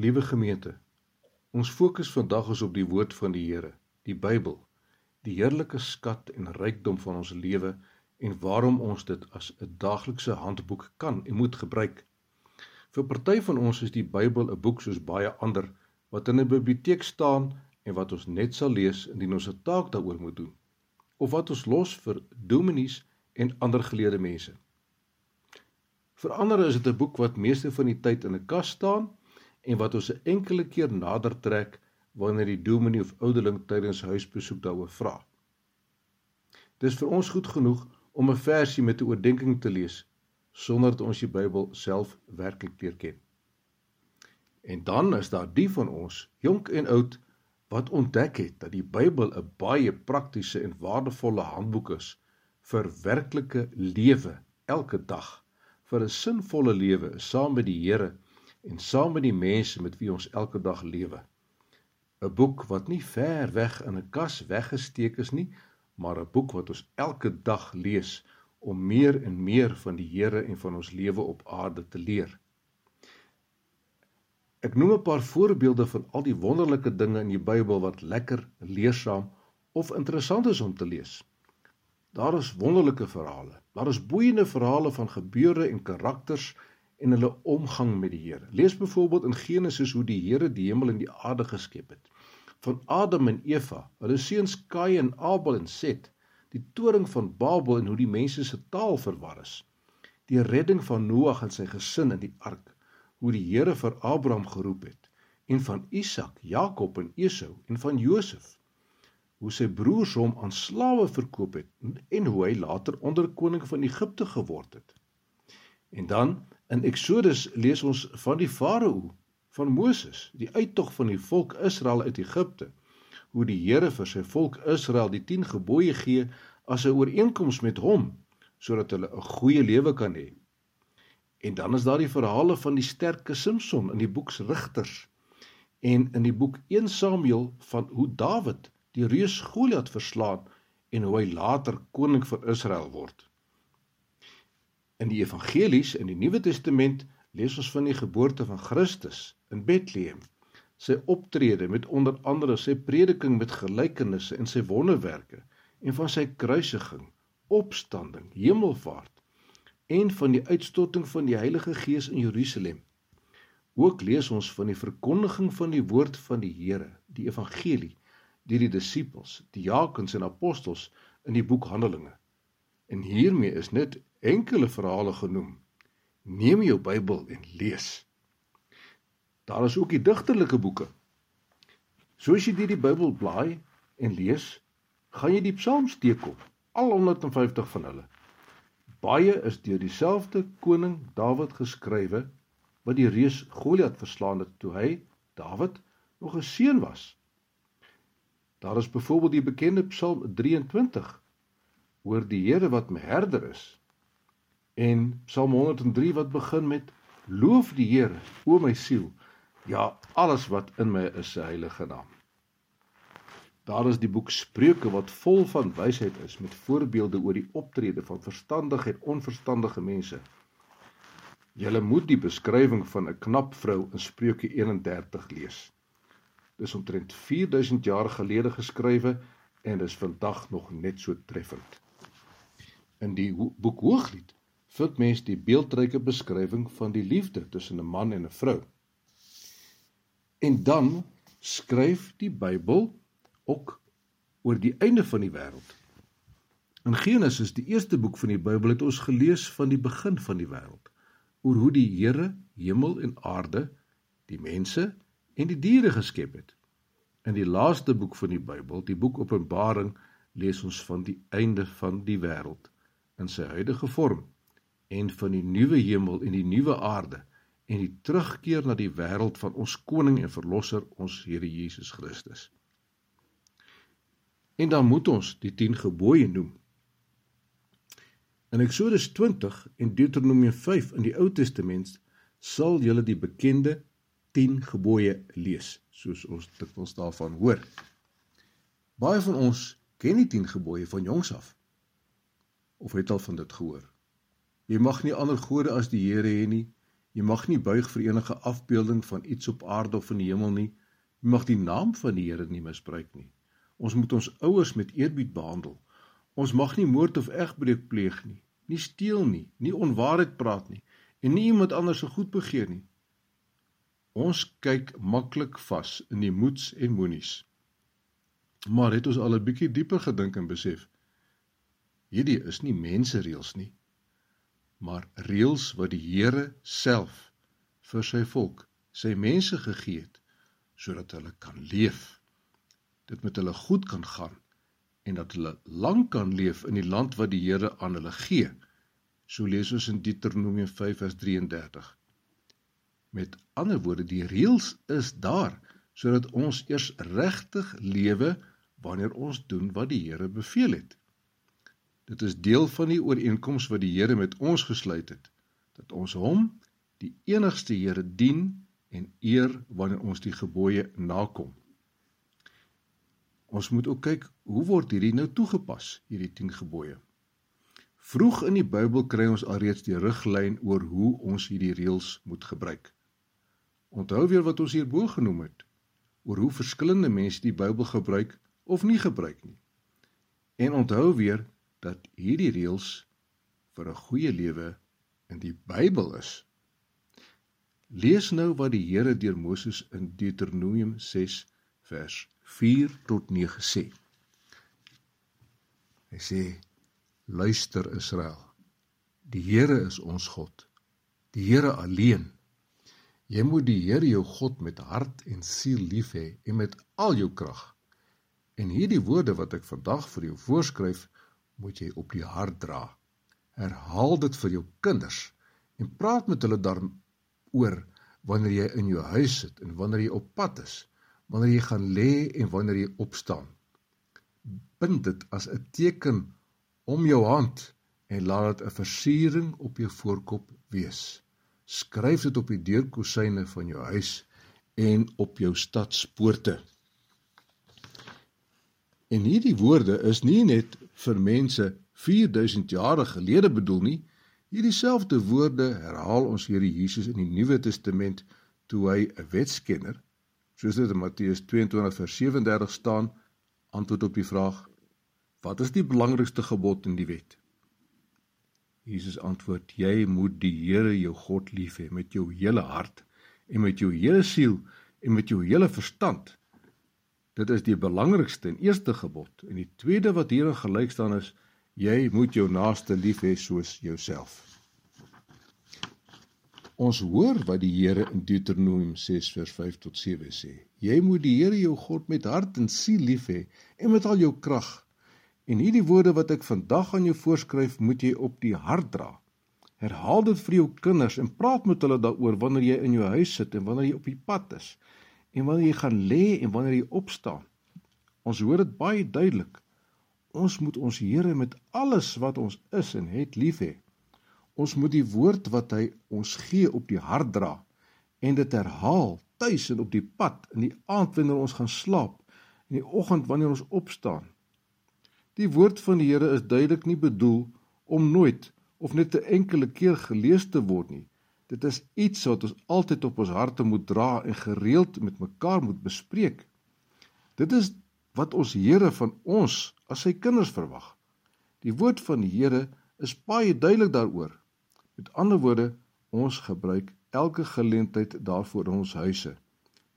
Liewe gemeente, ons fokus vandag is op die woord van die Here, die Bybel, die heerlike skat en rykdom van ons lewe en waarom ons dit as 'n daaglikse handboek kan en moet gebruik. Vir party van ons is die Bybel 'n boek soos baie ander wat in 'n biblioteek staan en wat ons net sal lees indien ons 'n taak daaroor moet doen of wat ons los vir dominees en ander geleerde mense. Vir ander is dit 'n boek wat meeste van die tyd in 'n kas staan en wat ons 'n enkele keer nader trek wanneer die dominee of ouderling tydens huisbesoek daaroor vra. Dis vir ons goed genoeg om 'n versie met 'n oordeenking te lees sonder dat ons die Bybel self werklik leer ken. En dan is daar die van ons, jonk en oud, wat ontdek het dat die Bybel 'n baie praktiese en waardevolle handboek is vir werklike lewe elke dag vir 'n sinvolle lewe saam met die Here en saam met die mense met wie ons elke dag lewe. 'n Boek wat nie ver weg in 'n kas weggesteek is nie, maar 'n boek wat ons elke dag lees om meer en meer van die Here en van ons lewe op aarde te leer. Ek noem 'n paar voorbeelde van al die wonderlike dinge in die Bybel wat lekker leersaam of interessant is om te lees. Daar is wonderlike verhale. Daar is boeiende verhale van gebeure en karakters en hulle omgang met die Here. Lees byvoorbeeld in Genesis hoe die Here die hemel en die aarde geskep het. Van Adam en Eva, hulle seuns Kain en Abel en Set, die toring van Babel en hoe die mense se taal verwar is. Die redding van Noag en sy gesin in die ark, hoe die Here vir Abraham geroep het en van Isak, Jakob en Esau en van Josef hoe sy broers hom aan slawe verkoop het en hoe hy later onderkoning van Egipte geword het. En dan in Eksodus lees ons van die Farao, van Moses, die uittog van die volk Israel uit Egipte, hoe die Here vir sy volk Israel die 10 gebooie gee as 'n ooreenkoms met hom sodat hulle 'n goeie lewe kan hê. En dan is daar die verhale van die sterke Samson in die boek Rigters en in die boek 1 Samuel van hoe Dawid die reus Goliat verslaan en hoe hy later koning van Israel word. In die evangelies in die Nuwe Testament lees ons van die geboorte van Christus in Bethlehem, sy optrede met onder andere sy prediking met gelykenisse en sy wonderwerke en van sy kruisiging, opstanding, hemelvaart en van die uitstorting van die Heilige Gees in Jerusalem. Ook lees ons van die verkondiging van die woord van die Here, die evangelie deur die disippels, die diakens en apostels in die boek Handelinge. En hiermee is net enkele verhale genoem. Neem jou Bybel en lees. Daar is ook die digterlike boeke. Soos jy die Bybel blaai en lees, gaan jy die Psalms teekom, al 150 van hulle. Baie is deur dieselfde koning Dawid geskrywe wat die reus Goliat verslaan het toe hy Dawid nog 'n seun was. Daar is byvoorbeeld die bekende Psalm 23 oor die Here wat my herder is. En Psalm 103 wat begin met Loof die Here, o my siel. Ja, alles wat in my is se heilige naam. Daar is die boek Spreuke wat vol van wysheid is met voorbeelde oor die optrede van verstandige en onverstandige mense. Jy moet die beskrywing van 'n knap vrou in Spreuke 31 lees is omtrent 4000 jaar gelede geskrywe en is vandag nog net so treffend. In die boek Hooglied vind mens die beeldryke beskrywing van die liefde tussen 'n man en 'n vrou. En dan skryf die Bybel ook oor die einde van die wêreld. In Genesis, die eerste boek van die Bybel, het ons gelees van die begin van die wêreld, oor hoe die Here hemel en aarde, die mense en die diere geskep het. In die laaste boek van die Bybel, die boek Openbaring, lees ons van die einde van die wêreld in sy huidige vorm en van die nuwe hemel en die nuwe aarde en die terugkeer na die wêreld van ons koning en verlosser ons Here Jesus Christus. En dan moet ons die 10 gebooie noem. In Eksodus 20 en Deuteronomium 5 in die Ou Testament sal julle die bekende 10 gebooie lees, soos ons dikwels daarvan hoor. Baie van ons ken die 10 gebooie van jongs af. Of het al van dit gehoor? Jy mag nie ander gode as die Here hê nie. Jy mag nie buig vir enige afbeelding van iets op aarde of in die hemel nie. Jy mag die naam van die Here nie misbruik nie. Ons moet ons ouers met eerbied behandel. Ons mag nie moord of egbreek pleeg nie, nie steel nie, nie onwaarheid praat nie en nie iemand anders se goed begeer nie. Ons kyk maklik vas in die moets en moenies. Maar het ons al 'n bietjie dieper gedink en besef hierdie is nie mense reëls nie, maar reëls wat die Here self vir sy volk, sy mense gegee het sodat hulle kan leef. Dit met hulle goed kan gaan en dat hulle lank kan leef in die land wat die Here aan hulle gee. So lees ons in Deuteronomium 5 vers 33. Met ander woorde, die reëls is daar sodat ons eers regtig lewe wanneer ons doen wat die Here beveel het. Dit is deel van die ooreenkoms wat die Here met ons gesluit het dat ons hom die enigste Here dien en eer wanneer ons die gebooie nakom. Ons moet ook kyk hoe word hierdie nou toegepas, hierdie 10 gebooie. Vroeg in die Bybel kry ons alreeds die riglyn oor hoe ons hierdie reëls moet gebruik. Onthou weer wat ons hierbo genoem het oor hoe verskillende mense die Bybel gebruik of nie gebruik nie. En onthou weer dat hierdie reëls vir 'n goeie lewe in die Bybel is. Lees nou wat die Here deur Moses in Deuteronomium 6 vers 4 tot 9 sê. Hy sê: Luister Israel. Die Here is ons God. Die Here alleen Jy moet die Here jou God met hart en siel lief hê en met al jou krag. En hierdie woorde wat ek vandag vir jou voorskryf, moet jy op die hart dra. Herhaal dit vir jou kinders en praat met hulle daaroor wanneer jy in jou huis sit en wanneer jy op pad is, wanneer jy gaan lê en wanneer jy opstaan. Bind dit as 'n teken om jou hand en laat dit 'n versiering op jou voorkop wees skryf dit op die deurkosyne van jou huis en op jou stadspoorte. En hierdie woorde is nie net vir mense 4000 jaar gelede bedoel nie. Hierdie selfde woorde herhaal ons Here Jesus in die Nuwe Testament toe hy 'n wetskenner, soos dit in Matteus 22 vers 37 staan, antwoord op die vraag: Wat is die belangrikste gebod in die wet? Jesus antwoord: Jy moet die Here jou God lief hê met jou hele hart en met jou hele siel en met jou hele verstand. Dit is die belangrikste en eerste gebod. En die tweede wat hierin gelyk staan is: Jy moet jou naaste lief hê soos jouself. Ons hoor wat die Here in Deuteronomium 6 vers 5 tot 7 sê. Jy moet die Here jou God met hart en siel lief hê en met al jou krag En hierdie woorde wat ek vandag aan jou voorskryf, moet jy op die hart dra. Herhaal dit vir jou kinders en praat met hulle daaroor wanneer jy in jou huis sit en wanneer jy op die pad is en wanneer jy gaan lê en wanneer jy opstaan. Ons hoor dit baie duidelik. Ons moet ons Here met alles wat ons is en het lief hê. Ons moet die woord wat hy ons gee op die hart dra en dit herhaal tuis en op die pad in die aand wanneer ons gaan slaap en die oggend wanneer ons opstaan. Die woord van die Here is duidelik nie bedoel om nooit of net 'n enkele keer gelees te word nie. Dit is iets wat ons altyd op ons harte moet dra en gereeld met mekaar moet bespreek. Dit is wat ons Here van ons as sy kinders verwag. Die woord van die Here is baie duidelik daaroor. Met ander woorde, ons gebruik elke geleentheid daarvoor in ons huise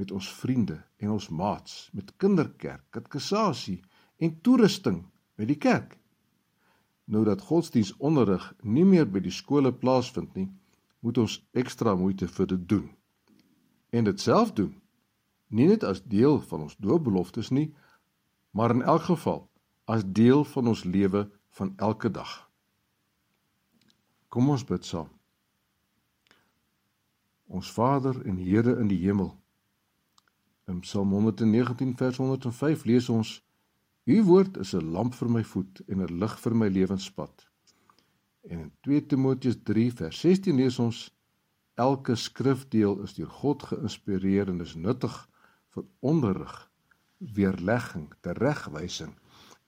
met ons vriende en ons maats, met kinderkerk, katekisasie en toerusting by die kerk. Nou dat godsdienstonderrig nie meer by die skole plaasvind nie, moet ons ekstra moeite vir dit doen. En dit self doen. Nie net as deel van ons doopbeloftes nie, maar in elk geval as deel van ons lewe van elke dag. Kom ons bid saam. Ons Vader en Here in die hemel. In Psalm 119 vers 105 lees ons U woord is 'n lamp vir my voet en 'n lig vir my lewenspad. En in 2 Timoteus 3 vers 16 lees ons elke skrifdeel is deur God geïnspireer en is nuttig vir onderrig, weerlegging, teregwysing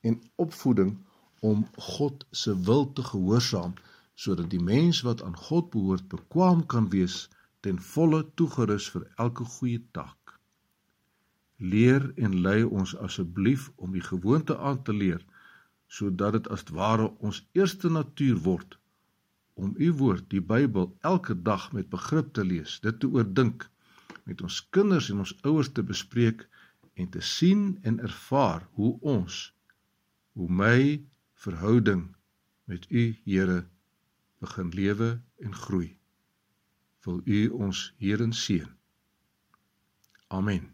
en opvoeding om God se wil te gehoorsaam sodat die mens wat aan God behoort bekwam kan wees ten volle toegerus vir elke goeie taak. Leer en lei ons asseblief om die gewoonte aan te leer sodat dit as ware ons eerste natuur word om u woord, die Bybel, elke dag met begrip te lees, dit te oordink, met ons kinders en ons ouers te bespreek en te sien en ervaar hoe ons, hoe my verhouding met u, Here, begin lewe en groei. Wil u ons hierin seën. Amen.